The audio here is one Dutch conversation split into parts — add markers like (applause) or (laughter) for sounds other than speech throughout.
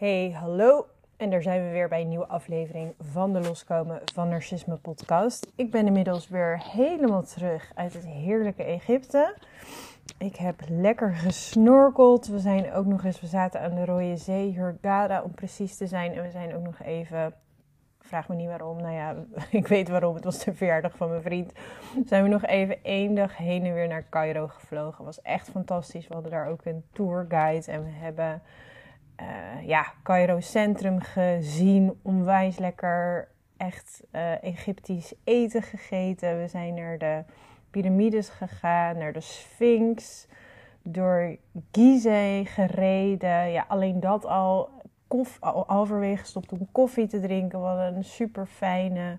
Hey, hallo. En daar zijn we weer bij een nieuwe aflevering van de Loskomen van Narcisme podcast. Ik ben inmiddels weer helemaal terug uit het heerlijke Egypte. Ik heb lekker gesnorkeld. We zijn ook nog eens, we zaten aan de Rode Zee, Hurghada om precies te zijn. En we zijn ook nog even, vraag me niet waarom, nou ja, (laughs) ik weet waarom, het was de verjaardag van mijn vriend. Zijn we nog even één dag heen en weer naar Cairo gevlogen. was echt fantastisch. We hadden daar ook een tourguide en we hebben uh, ja, Cairo Centrum gezien. Onwijs lekker echt uh, Egyptisch eten gegeten. We zijn naar de piramides gegaan, naar de Sphinx, door Gizeh gereden. Ja, alleen dat al. Koff, al halverwege gestopt om koffie te drinken. Hadden een super fijne.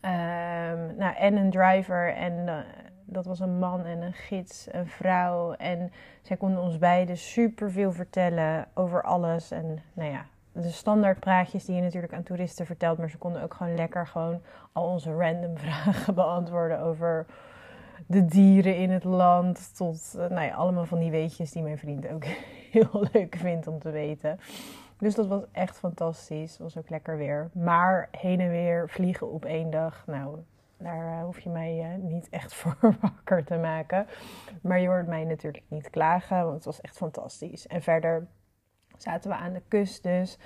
Um, nou, en een driver en uh, dat was een man en een gids, een vrouw. En zij konden ons beiden super veel vertellen over alles. En nou ja, de standaard praatjes die je natuurlijk aan toeristen vertelt. Maar ze konden ook gewoon lekker gewoon al onze random (laughs) vragen beantwoorden over de dieren in het land. Tot uh, nou ja, allemaal van die weetjes die mijn vriend ook (laughs) heel leuk vindt om te weten. Dus dat was echt fantastisch. Het was ook lekker weer. Maar heen en weer vliegen op één dag. Nou, daar uh, hoef je mij uh, niet echt (laughs) voor wakker te maken. Maar je hoort mij natuurlijk niet klagen, want het was echt fantastisch. En verder zaten we aan de kust dus.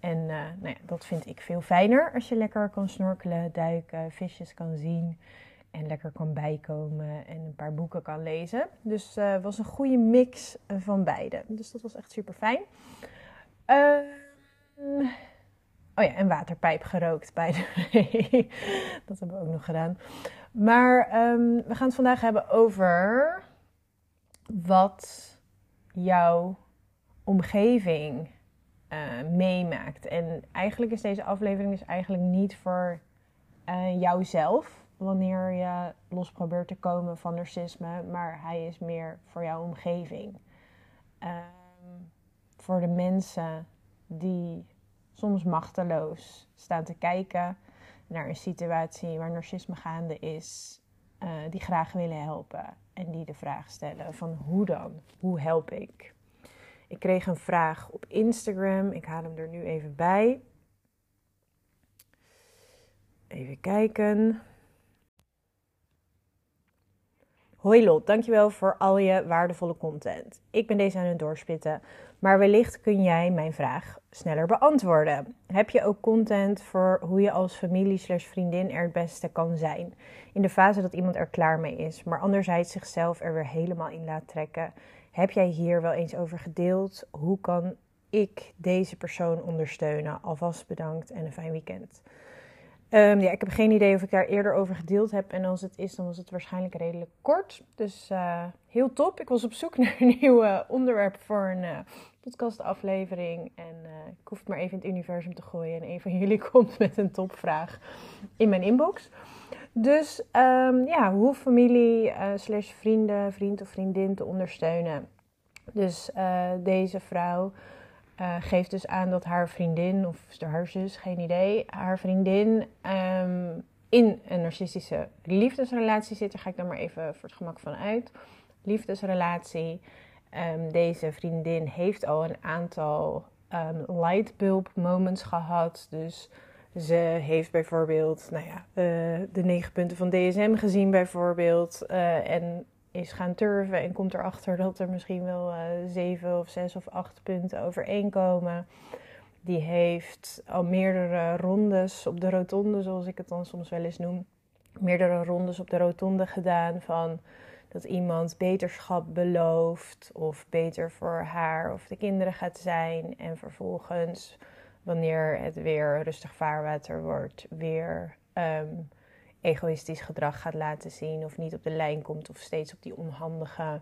En uh, nou ja, dat vind ik veel fijner als je lekker kan snorkelen, duiken, visjes kan zien. En lekker kan bijkomen en een paar boeken kan lezen. Dus het was een goede mix van beide. Dus dat was echt super fijn. Ehm, Oh ja, en waterpijp gerookt bij de (laughs) Dat hebben we ook nog gedaan. Maar um, we gaan het vandaag hebben over wat jouw omgeving uh, meemaakt. En eigenlijk is deze aflevering dus eigenlijk niet voor uh, jouzelf, wanneer je los probeert te komen van narcisme, maar hij is meer voor jouw omgeving. Um, voor de mensen die soms machteloos staan te kijken naar een situatie waar narcisme gaande is, uh, die graag willen helpen en die de vraag stellen van hoe dan? Hoe help ik? Ik kreeg een vraag op Instagram, ik haal hem er nu even bij. Even kijken. Hoi Lot, dankjewel voor al je waardevolle content. Ik ben deze aan het doorspitten, maar wellicht kun jij mijn vraag sneller beantwoorden. Heb je ook content voor hoe je als familie slash vriendin er het beste kan zijn? In de fase dat iemand er klaar mee is, maar anderzijds zichzelf er weer helemaal in laat trekken. Heb jij hier wel eens over gedeeld? Hoe kan ik deze persoon ondersteunen? Alvast bedankt en een fijn weekend. Um, ja, ik heb geen idee of ik daar eerder over gedeeld heb. En als het is, dan was het waarschijnlijk redelijk kort. Dus uh, heel top. Ik was op zoek (laughs) naar een nieuw onderwerp voor een uh, podcastaflevering. En ik hoef het maar even in het universum te gooien. En een van (laughs) jullie komt met een topvraag in mijn inbox. Dus um, ja, hoe familie slash vrienden, vriend of vriendin te ondersteunen. Dus deze vrouw uh, geeft dus aan dat haar vriendin, of haar zus, geen idee, haar vriendin um, in een narcistische liefdesrelatie zit. Daar ga ik dan maar even voor het gemak van uit. Liefdesrelatie. Um, deze vriendin heeft al een aantal um, lightbulb moments gehad. Dus ze heeft bijvoorbeeld nou ja, uh, de negen punten van DSM gezien, bijvoorbeeld. Uh, en is gaan turven en komt erachter dat er misschien wel uh, zeven of zes of acht punten overeenkomen. Die heeft al meerdere rondes op de rotonde, zoals ik het dan soms wel eens noem. Meerdere rondes op de rotonde gedaan van dat iemand beterschap belooft of beter voor haar of de kinderen gaat zijn. En vervolgens, wanneer het weer rustig vaarwater wordt, weer um, egoïstisch gedrag gaat laten zien of niet op de lijn komt of steeds op die onhandige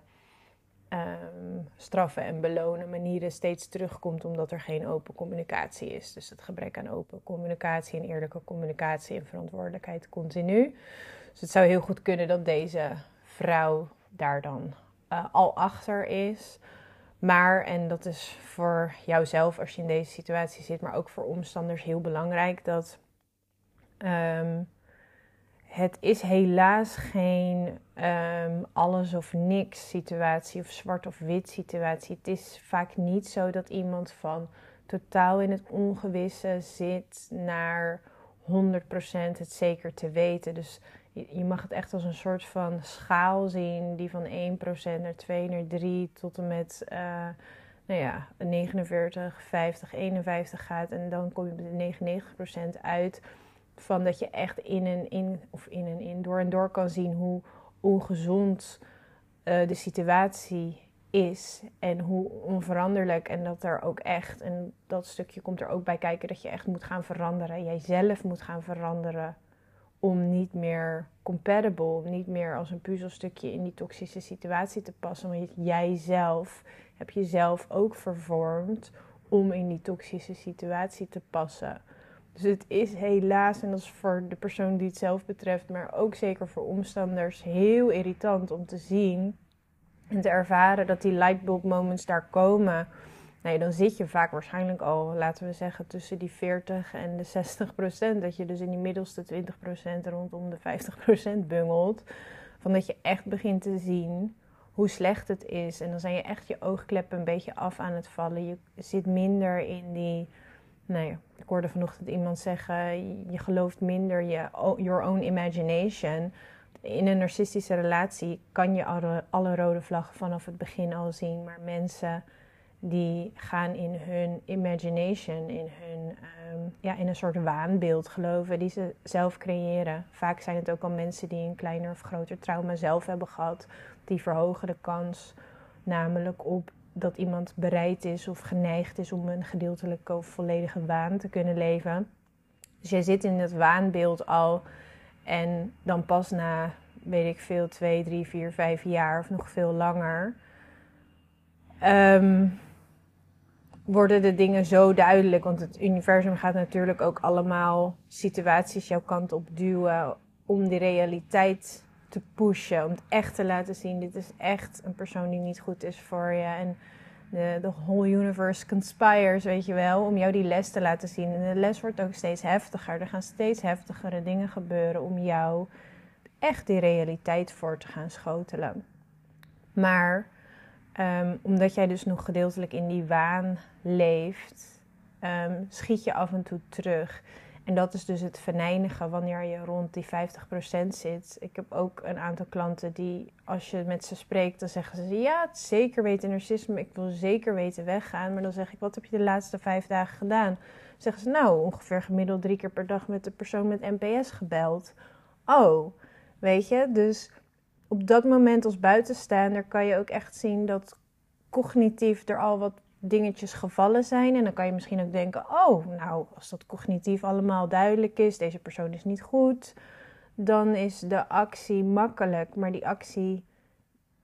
um, straffen en belonen manieren steeds terugkomt omdat er geen open communicatie is. Dus het gebrek aan open communicatie en eerlijke communicatie en verantwoordelijkheid continu. Dus het zou heel goed kunnen dat deze vrouw daar dan uh, al achter is. Maar, en dat is voor jouzelf als je in deze situatie zit, maar ook voor omstanders heel belangrijk, dat um, het is helaas geen um, alles of niks situatie of zwart of wit situatie. Het is vaak niet zo dat iemand van totaal in het ongewisse zit naar 100% het zeker te weten. Dus je, mag het echt als een soort van schaal zien die van 1% naar 2 naar 3 tot en met uh, nou ja, 49, 50, 51 gaat. En dan kom je op de 99% uit van dat je echt in en in, of in en in, door en door kan zien hoe ongezond uh, de situatie is en hoe onveranderlijk. En dat er ook echt, en dat stukje komt er ook bij kijken, dat je echt moet gaan veranderen. Jijzelf moet gaan veranderen om niet meer compatible, niet meer als een puzzelstukje in die toxische situatie te passen. Want jij zelf heb jezelf ook vervormd om in die toxische situatie te passen. Dus het is helaas, en dat is voor de persoon die het zelf betreft, maar ook zeker voor omstanders, heel irritant om te zien en te ervaren dat die lightbulb moments daar komen. Nee, dan zit je vaak waarschijnlijk al, laten we zeggen, tussen die 40 en de 60 procent. Dat je dus in die middelste 20 procent rondom de 50 procent bungelt. Van dat je echt begint te zien hoe slecht het is. En dan zijn je echt je oogkleppen een beetje af aan het vallen. Je zit minder in die. Nou ja, ik hoorde vanochtend iemand zeggen: je gelooft minder je your own imagination. In een narcistische relatie kan je alle, alle rode vlaggen vanaf het begin al zien. Maar mensen die gaan in hun imagination, in, hun, ehm, ja, in een soort waanbeeld geloven die ze zelf creëren. Vaak zijn het ook al mensen die een kleiner of groter trauma zelf hebben gehad. Die verhogen de kans namelijk op dat iemand bereid is of geneigd is om een gedeeltelijke of volledige waan te kunnen leven. Dus jij zit in het waanbeeld al en dan pas na, weet ik veel, twee, drie, vier, vijf jaar of nog veel langer. Um, worden de dingen zo duidelijk. Want het universum gaat natuurlijk ook allemaal situaties jouw kant op duwen om die realiteit te pushen. Om het echt te laten zien, dit is echt een persoon die niet goed is voor je. En de, de whole universe conspires, weet je wel, om jou die les te laten zien. En de les wordt ook steeds heftiger. Er gaan steeds heftigere dingen gebeuren om jou echt die realiteit voor te gaan schotelen. Maar um, omdat jij dus nog gedeeltelijk in die waan leeft, um, schiet je af en toe terug. En dat is dus het verneinigen wanneer je rond die 50% zit. Ik heb ook een aantal klanten die, als je met ze spreekt, dan zeggen ze: Ja, zeker weten narcisme, ik wil zeker weten weggaan. Maar dan zeg ik: Wat heb je de laatste vijf dagen gedaan? Zeggen ze: Nou, ongeveer gemiddeld drie keer per dag met de persoon met NPS gebeld. Oh, weet je, dus op dat moment als buitenstaander kan je ook echt zien dat cognitief er al wat dingetjes gevallen zijn. En dan kan je misschien ook denken: oh, nou, als dat cognitief allemaal duidelijk is, deze persoon is niet goed, dan is de actie makkelijk. Maar die actie,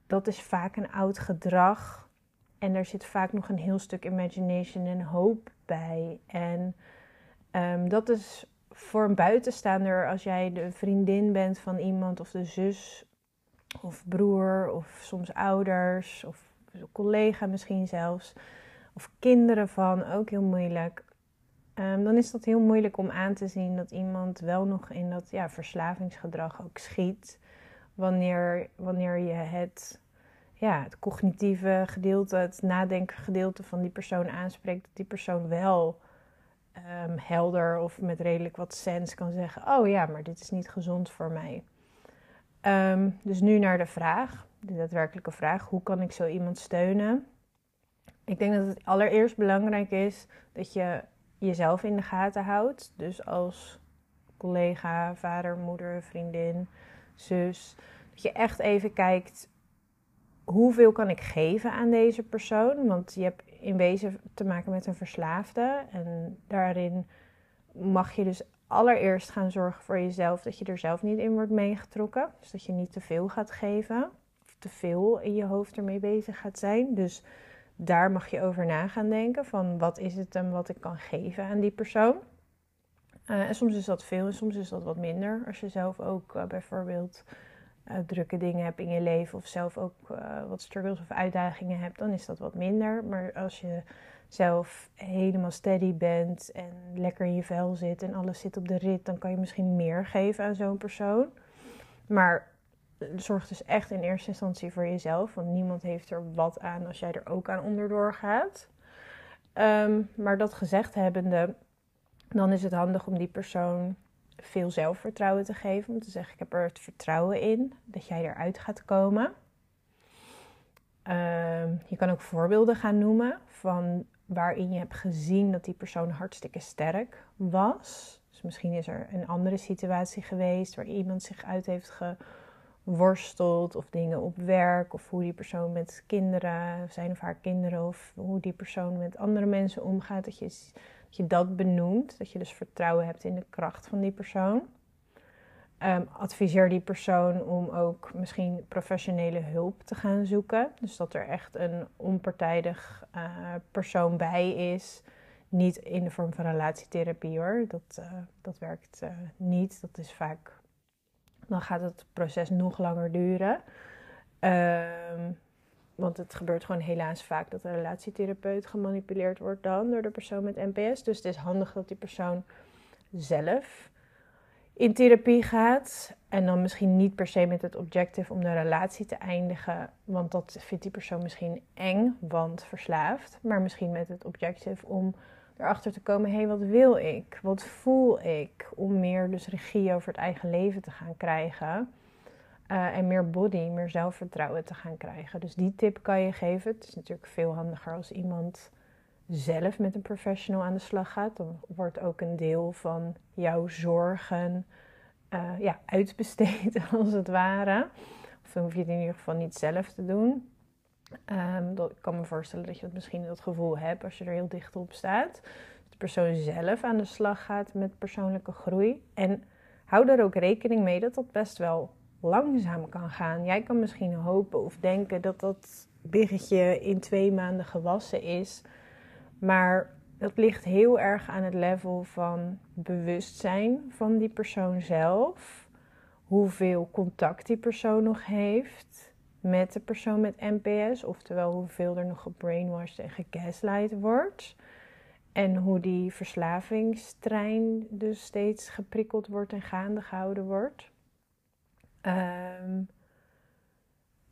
dat is vaak een oud gedrag. En er zit vaak nog een heel stuk imagination en hoop bij. En um, dat is voor een buitenstaander, als jij de vriendin bent van iemand of de zus of broer of soms ouders of collega misschien zelfs of kinderen van, ook heel moeilijk. Um, dan is dat heel moeilijk om aan te zien dat iemand wel nog in dat ja, verslavingsgedrag ook schiet. Wanneer, wanneer je het, ja, het cognitieve gedeelte, het nadenken van die persoon aanspreekt, dat die persoon wel um, helder of met redelijk wat sens kan zeggen: Oh ja, maar dit is niet gezond voor mij. Um, dus nu naar de vraag, de daadwerkelijke vraag: hoe kan ik zo iemand steunen? Ik denk dat het allereerst belangrijk is dat je jezelf in de gaten houdt. Dus als collega, vader, moeder, vriendin, zus. Dat je echt even kijkt hoeveel kan ik geven aan deze persoon. Want je hebt in wezen te maken met een verslaafde. En daarin mag je dus allereerst gaan zorgen voor jezelf dat je er zelf niet in wordt meegetrokken. Dus dat je niet te veel gaat geven. Of te veel in je hoofd ermee bezig gaat zijn. Dus daar mag je over na gaan denken. Van wat is het en wat ik kan geven aan die persoon. Uh, en soms is dat veel en soms is dat wat minder. Als je zelf ook uh, bijvoorbeeld uh, drukke dingen hebt in je leven of zelf ook wat struggles of uitdagingen hebt, dan is dat wat minder. Maar als je zelf helemaal steady bent en lekker in je vel zit en alles zit op de rit, dan kan je misschien meer geven aan zo'n persoon. Maar zorg dus echt in eerste instantie voor jezelf. Want niemand heeft er wat aan als jij er ook aan onderdoor gaat. Ehm, maar dat gezegd hebbende, dan is het handig om die persoon veel zelfvertrouwen te geven. Om te zeggen, ik heb er het vertrouwen in dat jij eruit gaat komen. Ehm, je kan ook voorbeelden gaan noemen van waarin je hebt gezien dat die persoon hartstikke sterk was. Dus misschien is er een andere situatie geweest waar iemand zich uit heeft geworsteld of dingen op werk of hoe die persoon met kinderen, zijn of haar kinderen of hoe die persoon met andere mensen omgaat. Dat je, dat benoemt, dat je dus vertrouwen hebt in de kracht van die persoon. Um, adviseer die persoon om ook misschien professionele hulp te gaan zoeken. Dus dat er echt een onpartijdig uh, persoon bij is. Niet in de vorm van relatietherapie hoor. Dat, uh, dat werkt uh, niet. Dat is vaak. Dan gaat het proces nog langer duren. Um, want het gebeurt gewoon helaas vaak dat een relatietherapeut gemanipuleerd wordt dan door de persoon met NPS. Dus het is handig dat die persoon zelf in therapie gaat. En dan misschien niet per se met het objective om de relatie te eindigen. Want dat vindt die persoon misschien eng, want verslaafd. Maar misschien met het objective om erachter te komen: hé, hey, wat wil ik? Wat voel ik? Om meer dus regie over het eigen leven te gaan krijgen. Uh, en meer body, meer zelfvertrouwen te gaan krijgen. Dus die tip kan je geven. Het is natuurlijk veel handiger als iemand zelf met een professional aan de slag gaat, dan wordt ook een deel van jouw zorgen uh, ja, uitbesteed, (laughs) als het ware. Of dan hoef je het in ieder geval niet zelf te doen. Um, dat, ik kan me voorstellen dat je dat misschien dat gevoel hebt als je er heel dicht op staat. De persoon zelf aan de slag gaat met persoonlijke groei. En hou er ook rekening mee dat dat best wel langzaam kan gaan. Jij kan misschien hopen of denken dat dat biggetje in twee maanden gewassen is. Maar dat ligt heel erg aan het level van bewustzijn van die persoon zelf. Hoeveel contact die persoon nog heeft met de persoon met NPS. Oftewel hoeveel er nog gebrainwashed en gegaslight wordt. En hoe die verslavingstrein dus steeds geprikkeld wordt en gaande gehouden wordt. Um,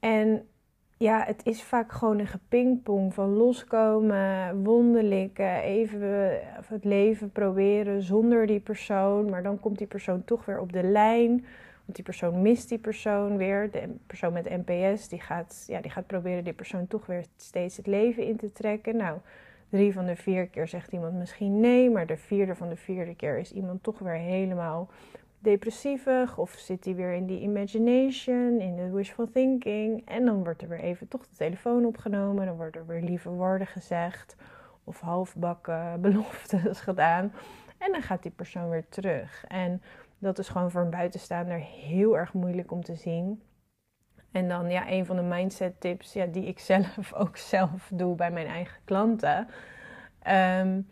en ja, het is vaak gewoon een gepingpong van loskomen, wonderlijke, even het leven proberen zonder die persoon. Maar dan komt die persoon toch weer op de lijn. Die persoon mist die persoon weer. De persoon met NPS die gaat, ja, die gaat proberen die persoon toch weer steeds het leven in te trekken. Nou, drie van de vier keer zegt iemand misschien nee. Maar de vierde van de vierde keer is iemand toch weer helemaal depressievig of zit hij weer in die imagination, in de wishful thinking. En dan wordt er weer even toch de telefoon opgenomen, dan worden er weer lieve woorden gezegd of halfbakken (laughs) beloftes gedaan. En dan gaat die persoon weer terug. En dat is gewoon voor een buitenstaander heel erg moeilijk om te zien. En dan ja, een van de mindset tips ja, die ik (laughs) zelf ook zelf doe bij mijn eigen klanten. Um,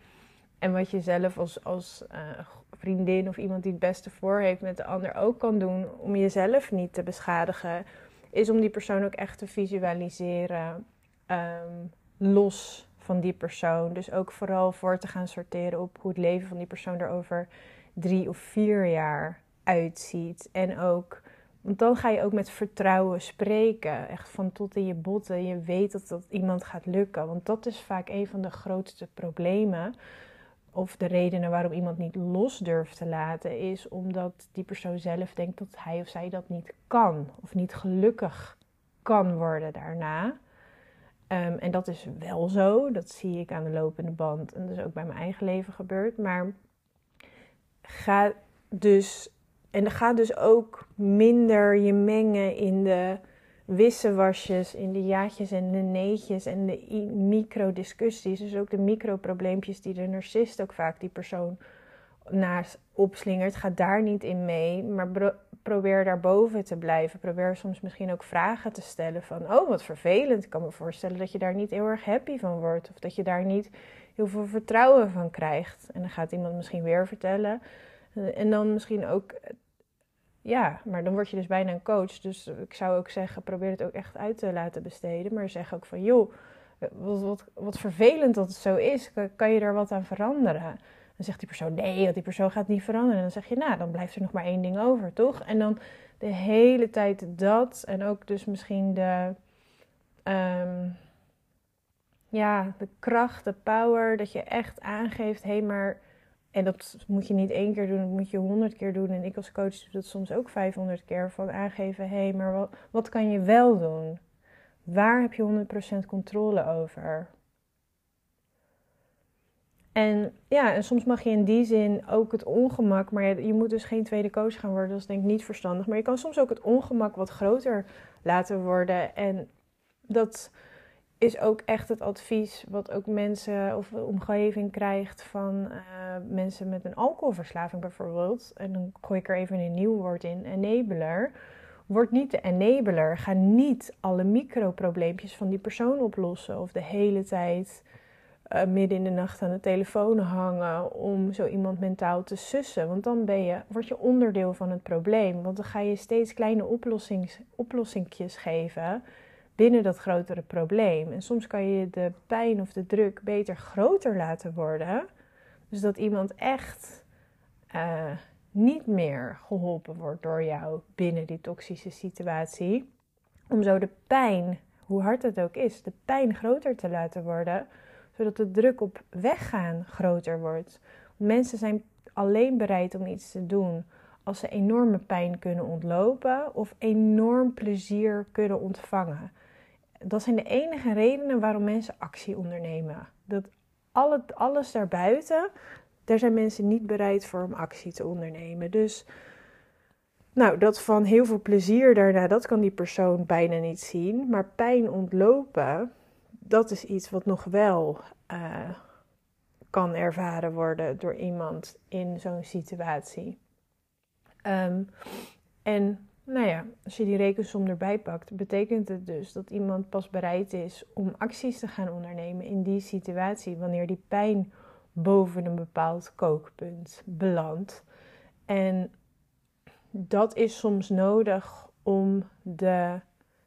en wat je zelf als, als uh, vriendin of iemand die het beste voor heeft met de ander ook kan doen om jezelf niet te beschadigen, is om die persoon ook echt te visualiseren um, los van die persoon. Dus ook vooral voor te gaan sorteren op hoe het leven van die persoon er over drie of vier jaar uitziet. En ook, want dan ga je ook met vertrouwen spreken, echt van tot in je botten. Je weet dat dat iemand gaat lukken, want dat is vaak een van de grootste problemen of de redenen waarom iemand niet los durft te laten, is omdat die persoon zelf denkt dat hij of zij dat niet kan. Of niet gelukkig kan worden daarna. Um, en dat is wel zo. Dat zie ik aan de lopende band. En dat is ook bij mijn eigen leven gebeurd. Maar ga dus. En ga dus ook minder je mengen in de wisselwasjes, in de jaatjes en de neetjes en de micro-discussies. Dus ook de micro-probleempjes die de narcist ook vaak die persoon naast opslingert. Ga daar niet in mee, maar probeer daarboven te blijven. Probeer soms misschien ook vragen te stellen van... oh, wat vervelend. Ik kan me voorstellen dat je daar niet heel erg happy van wordt. Of dat je daar niet heel veel vertrouwen van krijgt. En dan gaat iemand misschien weer vertellen... En dan misschien ook ja, maar dan word je dus bijna een coach. Dus ik zou ook zeggen, probeer het ook echt uit te laten besteden. Maar zeg ook van, joh, wat, wat, wat vervelend dat het zo is. Kan, je daar wat aan veranderen? Dan zegt die persoon, nee, want die persoon gaat niet veranderen. En dan zeg je, nou, dan blijft er nog maar één ding over, toch? En dan de hele tijd dat. En ook dus misschien de... Um, ja, de kracht, de power, dat je echt aangeeft, hé, hey, maar. En dat moet je niet één keer doen, dat moet je honderd keer doen. En ik als coach doe dat soms ook 500 keer. Van aangeven, hé, hey, maar wat, wat kan je wel doen? Waar heb je 100% controle over? En ja, en soms mag je in die zin ook het ongemak, maar je, je, moet dus geen tweede coach gaan worden, dat is denk ik niet verstandig. Maar je kan soms ook het ongemak wat groter laten worden. En dat is ook echt het advies wat ook mensen of omgeving krijgt van uh, mensen met een alcoholverslaving bijvoorbeeld. En dan gooi ik er even een nieuw woord in, enabler. Word niet de enabler. Ga niet alle microprobleempjes van die persoon oplossen of de hele tijd uh, midden in de nacht aan de telefoon hangen om zo iemand mentaal te sussen. Want dan ben je, word je onderdeel van het probleem. Want dan ga je steeds kleine oplossings, oplossingjes geven binnen dat grotere probleem. En soms kan je de pijn of de druk beter groter laten worden. Dus dat iemand echt uh, niet meer geholpen wordt door jou binnen die toxische situatie. Om zo de pijn, hoe hard het ook is, de pijn groter te laten worden zodat de druk op weggaan groter wordt. Mensen zijn alleen bereid om iets te doen als ze enorme pijn kunnen ontlopen of enorm plezier kunnen ontvangen. Dat zijn de enige redenen waarom mensen actie ondernemen. Dat alles daarbuiten, daar zijn mensen niet bereid voor om actie te ondernemen. Dus nou, dat van heel veel plezier daarna, dat kan die persoon bijna niet zien. Maar pijn ontlopen, dat is iets wat nog wel uh, kan ervaren worden door iemand in zo'n situatie. Um, en nou ja, als je die rekensom erbij pakt, betekent het dus dat iemand pas bereid is om acties te gaan ondernemen in die situatie wanneer die pijn boven een bepaald kookpunt belandt. En dat is soms nodig om de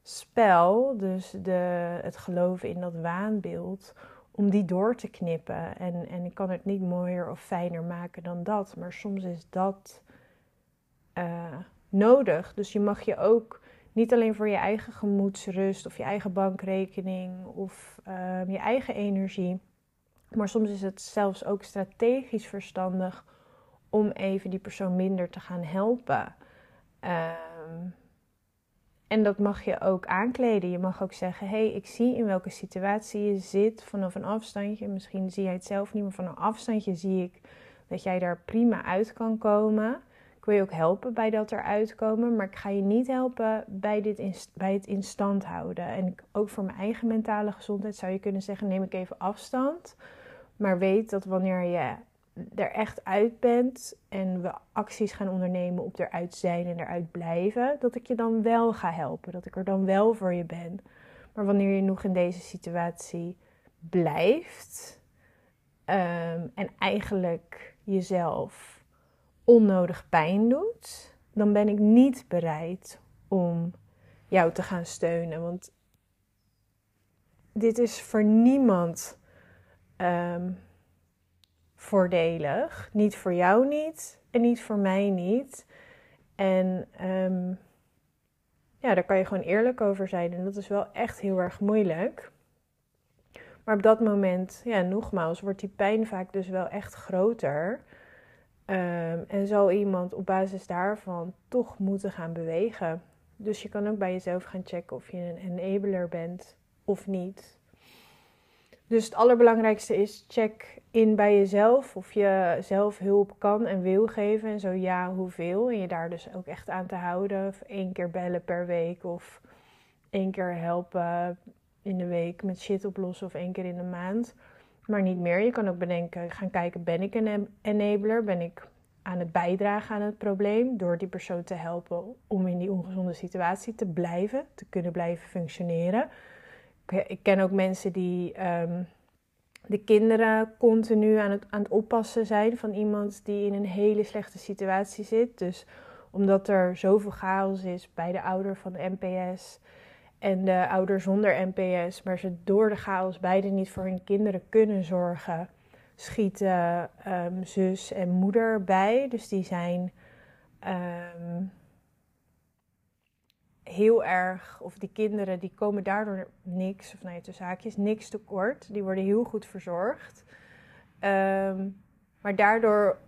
spel, dus de, het geloven in dat waanbeeld, om die door te knippen. En, en ik kan het niet mooier of fijner maken dan dat, maar soms is dat uh, nodig. Dus je mag je ook niet alleen voor je eigen gemoedsrust of je eigen bankrekening of uh, je eigen energie, maar soms is het zelfs ook strategisch verstandig om even die persoon minder te gaan helpen. Uh, en dat mag je ook aankleden. Je mag ook zeggen: hé, hey, ik zie in welke situatie je zit vanaf een afstandje. Misschien zie jij het zelf niet, maar van een afstandje zie ik dat jij daar prima uit kan komen. Ik wil je ook helpen bij dat eruit komen, maar ik ga je niet helpen bij, dit bij het in stand houden. En ook voor mijn eigen mentale gezondheid zou je kunnen zeggen: neem ik even afstand. Maar weet dat wanneer je er echt uit bent en we acties gaan ondernemen op eruit zijn en eruit blijven, dat ik je dan wel ga helpen, dat ik er dan wel voor je ben. Maar wanneer je nog in deze situatie blijft um, en eigenlijk jezelf onnodig pijn doet, dan ben ik niet bereid om jou te gaan steunen. Want dit is voor niemand. Um, voordelig. Niet voor jou niet en niet voor mij niet. En um, ja, daar kan je gewoon eerlijk over zijn. En dat is wel echt heel erg moeilijk. Maar op dat moment, ja, nogmaals, wordt die pijn vaak dus wel echt groter. Um, en zal iemand op basis daarvan toch moeten gaan bewegen. Dus je kan ook bij jezelf gaan checken of je een enabler bent of niet. Dus het allerbelangrijkste is check in bij jezelf of je zelf hulp kan en wil geven. En zo ja, hoeveel. En je daar dus ook echt aan te houden. Of één keer bellen per week of één keer helpen in de week met shit oplossen of één keer in de maand. Maar niet meer. Je kan ook bedenken, gaan kijken, ben ik een enabler? Ben ik aan het bijdragen aan het probleem door die persoon te helpen om in die ongezonde situatie te blijven, te kunnen blijven functioneren? Ik ken ook mensen die um, de kinderen continu aan het, aan het oppassen zijn van iemand die in een hele slechte situatie zit. Dus omdat er zoveel chaos is bij de ouder van de NPS en de ouder zonder NPS, maar ze door de chaos beide niet voor hun kinderen kunnen zorgen, schieten um, zus en moeder bij. Dus die zijn um, heel erg, of die kinderen die komen daardoor niks, of nou ja, tussen haakjes, niks tekort. Die worden heel goed verzorgd. Ehm, maar daardoor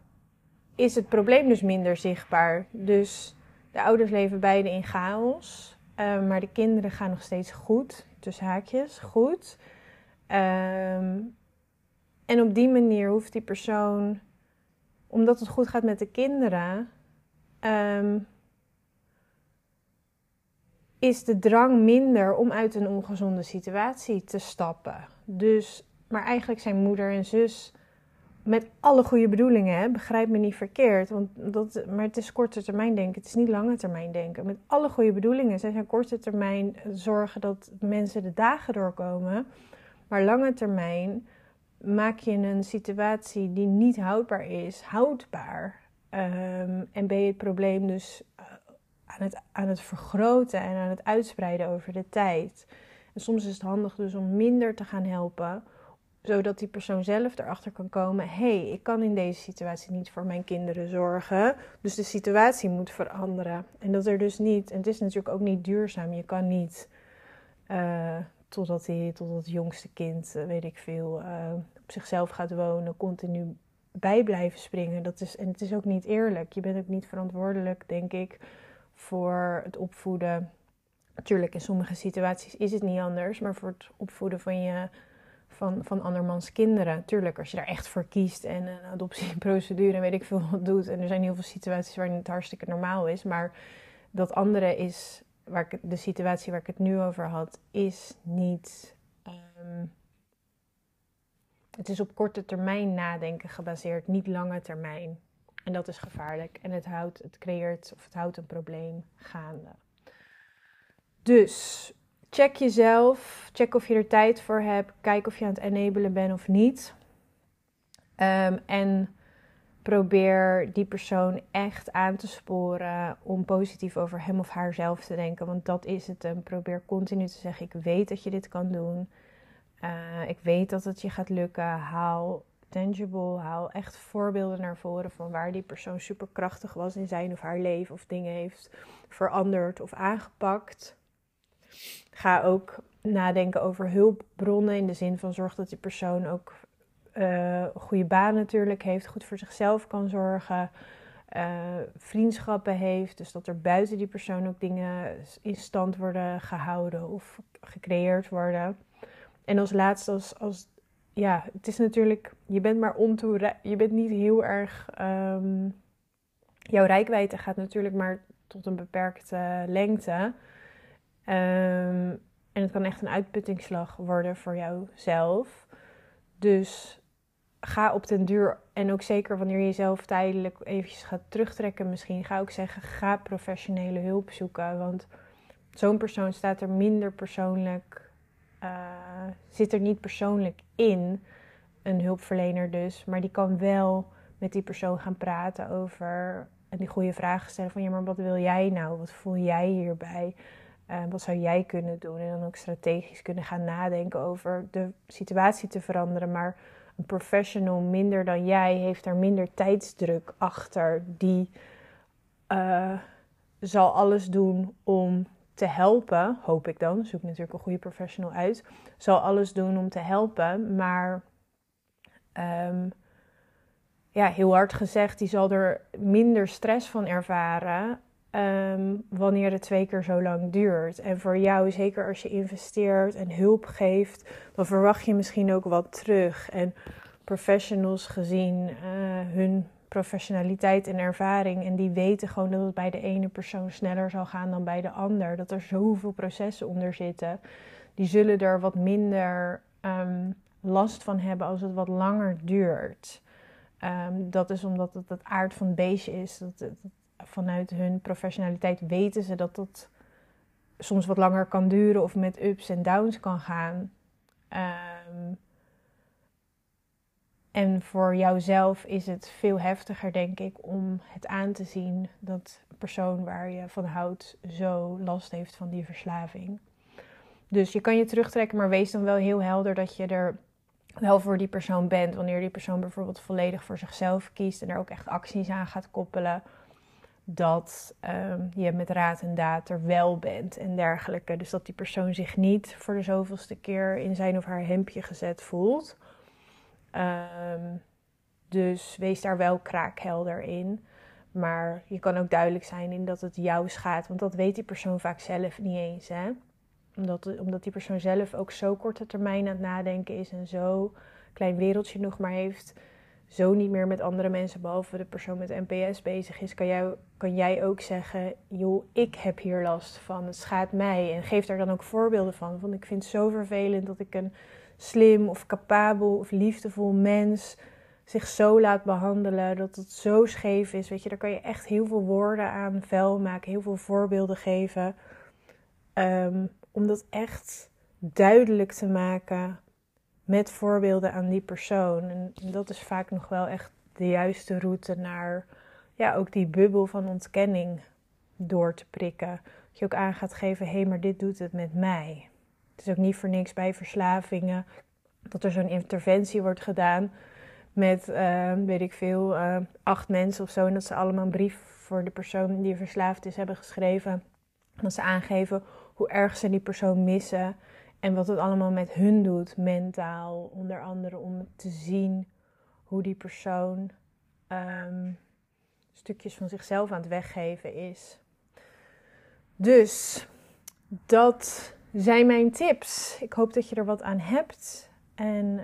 is het probleem dus minder zichtbaar. Dus de ouders leven beide in chaos. Ehm, maar de kinderen gaan nog steeds goed, tussen haakjes, goed. Ehm, en op die manier hoeft die persoon, omdat het goed gaat met de kinderen, is de drang minder om uit een ongezonde situatie te stappen. Dus, maar eigenlijk zijn moeder en zus met alle goede bedoelingen, hè, begrijp me niet verkeerd. Want dat, maar het is korte termijn denken, het is niet lange termijn denken. Met alle goede bedoelingen. Zij zijn korte termijn zorgen dat mensen de dagen doorkomen. Maar lange termijn maak je een situatie die niet houdbaar is, houdbaar. Um, en ben je het probleem dus eh, aan het, aan het vergroten en aan het uitspreiden over de tijd. En soms is het handig dus om minder te gaan helpen, zodat die persoon zelf erachter kan komen: hé, hey, ik kan in deze situatie niet voor mijn kinderen zorgen, dus de situatie moet veranderen. En dat er dus niet, en het is natuurlijk ook niet duurzaam, je kan niet. Uh, totdat, die, totdat het jongste kind, uh, weet ik veel, uh, op zichzelf gaat wonen, continu bij blijven springen. Dat is, en het is ook niet eerlijk. Je bent ook niet verantwoordelijk, denk ik, voor het opvoeden. Natuurlijk, in sommige situaties is het niet anders, maar voor het opvoeden van je van, van andermans kinderen. Tuurlijk, als je daar echt voor kiest en een adoptieprocedure en weet ik veel wat doet. En er zijn heel veel situaties waarin het hartstikke normaal is. Maar dat andere is, waar ik, de situatie waar ik het nu over had, is niet. Um, het is op korte termijn nadenken gebaseerd, niet lange termijn. En dat is gevaarlijk. En het, houdt, het creëert of het houdt een probleem gaande. Dus check jezelf. Check of je er tijd voor hebt. Kijk of je aan het enabelen bent of niet. Um, en probeer die persoon echt aan te sporen om positief over hem of haarzelf te denken. Want dat is het. En probeer continu te zeggen: Ik weet dat je dit kan doen. Uh, ik weet dat het je gaat lukken. Haal tangible. Haal echt voorbeelden naar voren van waar die persoon superkrachtig was in zijn of haar leven of dingen heeft veranderd of aangepakt. Ga ook nadenken over hulpbronnen in de zin van zorg dat die persoon ook een goede baan natuurlijk heeft, goed voor zichzelf kan zorgen, uh, vriendschappen heeft. Dus dat er buiten die persoon ook dingen in stand worden gehouden of gecreëerd worden. En als laatste, als, als ja, het is natuurlijk, je bent maar ontoe, je bent niet heel erg, um, jouw rijkwijde gaat natuurlijk maar tot een beperkte lengte. Um, en het kan echt een uitputtingsslag worden voor jouzelf. Dus ga op den duur, en ook zeker wanneer je jezelf tijdelijk eventjes gaat terugtrekken misschien, ga ook zeggen, ga professionele hulp zoeken. Want zo'n persoon staat er minder persoonlijk uh, zit er niet persoonlijk in, een hulpverlener dus, maar die kan wel met die persoon gaan praten over en die goede vragen stellen van ja, maar wat wil jij nou? Wat voel jij hierbij? Uh, wat zou jij kunnen doen? En dan ook strategisch kunnen gaan nadenken over de situatie te veranderen. Maar een professional minder dan jij heeft er minder tijdsdruk achter. Die uh, zal alles doen om te helpen, hoop ik dan, zoek natuurlijk een goede professional uit, zal alles doen om te helpen, maar um, ja, heel hard gezegd, die zal er minder stress van ervaren um, wanneer het twee keer zo lang duurt. En voor jou, zeker als je investeert en hulp geeft, dan verwacht je misschien ook wat terug. En professionals gezien uh, hun professionaliteit en ervaring. En die weten gewoon dat het bij de ene persoon sneller zal gaan dan bij de ander. Dat er zoveel processen onder zitten. Die zullen er wat minder um, last van hebben als het wat langer duurt. Um, dat is omdat het het aard van het beestje is. Dat, vanuit hun professionaliteit weten ze dat dat soms wat langer kan duren of met ups en downs kan gaan. Um, en voor jouzelf is het veel heftiger, denk ik, om het aan te zien dat een persoon waar je van houdt zo last heeft van die verslaving. Dus je kan je terugtrekken, maar wees dan wel heel helder dat je er wel voor die persoon bent. Wanneer die persoon bijvoorbeeld volledig voor zichzelf kiest en er ook echt acties aan gaat koppelen. dat um, je met raad en daad er wel bent en dergelijke. Dus dat die persoon zich niet voor de zoveelste keer in zijn of haar hemdje gezet voelt. Um, dus wees daar wel kraakhelder in. Maar je kan ook duidelijk zijn in dat het jou schaadt. Want dat weet die persoon vaak zelf niet eens. Hè? Omdat, omdat die persoon zelf ook zo korte termijn aan het nadenken is en zo klein wereldje nog maar heeft. Zo niet meer met andere mensen, behalve de persoon met NPS bezig is, kan jij, kan jij ook zeggen: joh, ik heb hier last van, het schaadt mij. En geef daar dan ook voorbeelden van. Want ik vind het zo vervelend dat ik een slim of capabel of liefdevol mens zich zo laat behandelen, dat het zo scheef is. Weet je, daar kan je echt heel veel woorden aan vuil maken, heel veel voorbeelden geven. Um, om dat echt duidelijk te maken met voorbeelden aan die persoon. En dat is vaak nog wel echt de juiste route naar ja, ook die bubbel van ontkenning door te prikken. Dat je ook aan gaat geven, hé, hey, maar dit doet het met mij. Het is ook niet voor niks bij verslavingen dat er zo'n interventie wordt gedaan met, uh, weet ik veel, uh, acht mensen of zo. En dat ze allemaal een brief voor de persoon die verslaafd is hebben geschreven. En dat ze aangeven hoe erg ze die persoon missen. En wat het allemaal met hun doet, mentaal. Onder andere om te zien hoe die persoon um, stukjes van zichzelf aan het weggeven is. Dus dat zijn mijn tips. Ik hoop dat je er wat aan hebt. En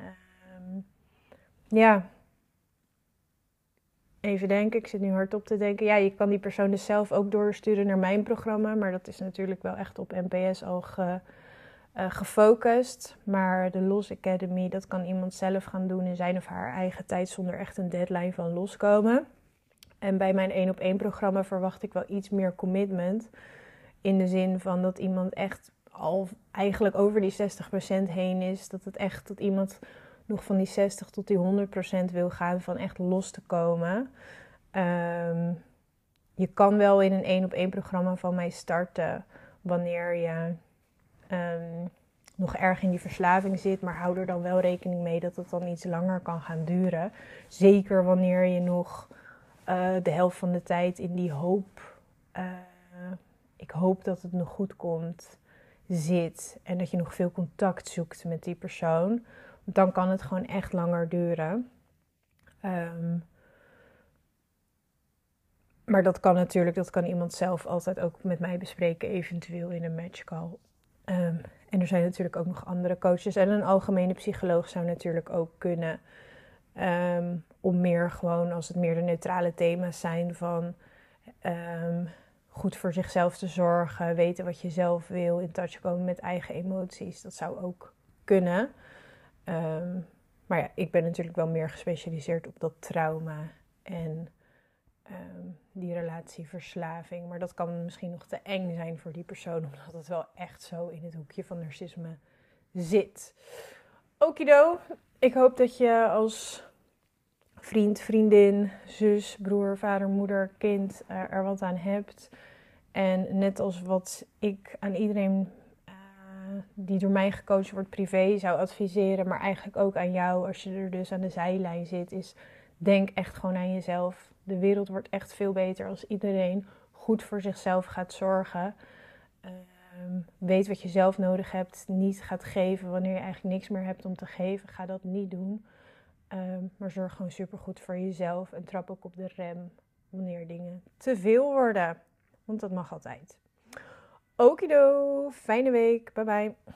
ja, even denken, ik zit nu hardop te denken. Ja, je kan die persoon dus zelf ook doorsturen naar mijn programma, maar dat is natuurlijk wel echt op NPS al ge, uh, gefocust. Maar de Los Academy, dat kan iemand zelf gaan doen in zijn of haar eigen tijd zonder echt een deadline van loskomen. En bij mijn 1 op 1 programma verwacht ik wel iets meer commitment. In de zin van dat iemand echt al eigenlijk over die 60% heen is. Dat het echt dat iemand nog van die 60 tot die 100% wil gaan van echt los te komen. Um, je kan wel in een één op één programma van mij starten wanneer je um, nog erg in die verslaving zit, maar hou er dan wel rekening mee dat het dan iets langer kan gaan duren. Zeker wanneer je nog uh, de helft van de tijd in die hoop, uh, ik hoop dat het nog goed komt, zit en dat je nog veel contact zoekt met die persoon dan kan het gewoon echt langer duren. Um, maar dat kan natuurlijk, dat kan iemand zelf altijd ook met mij bespreken, eventueel in een matchcall. Um, en er zijn natuurlijk ook nog andere coaches. En een algemene psycholoog zou natuurlijk ook kunnen. Um, om meer gewoon, als het meer de neutrale thema's zijn van goed voor zichzelf te zorgen, weten wat je zelf wil, in touch komen met eigen emoties. Dat zou ook kunnen. Um, maar ja, ik ben natuurlijk wel meer gespecialiseerd op dat trauma en um, die relatieverslaving. Maar dat kan misschien nog te eng zijn voor die persoon, (laughs) omdat het wel echt zo in het hoekje van narcisme zit. Okido, ik hoop dat je als vriend, vriendin, zus, broer, vader, moeder, kind er wat aan hebt. En net als wat ik aan iedereen die door mij gecoacht wordt privé zou adviseren, maar eigenlijk ook aan jou als je er dus aan de zijlijn zit, is denk echt gewoon aan jezelf. De wereld wordt echt veel beter als iedereen goed voor zichzelf gaat zorgen. Um, weet wat je zelf nodig hebt. Niet gaat geven wanneer je eigenlijk niks meer hebt om te geven. Ga dat niet doen. Um, maar zorg gewoon super goed voor jezelf. En trap ook op de rem wanneer dingen te veel worden. Want dat mag altijd. Okido, fijne week. Bye bye.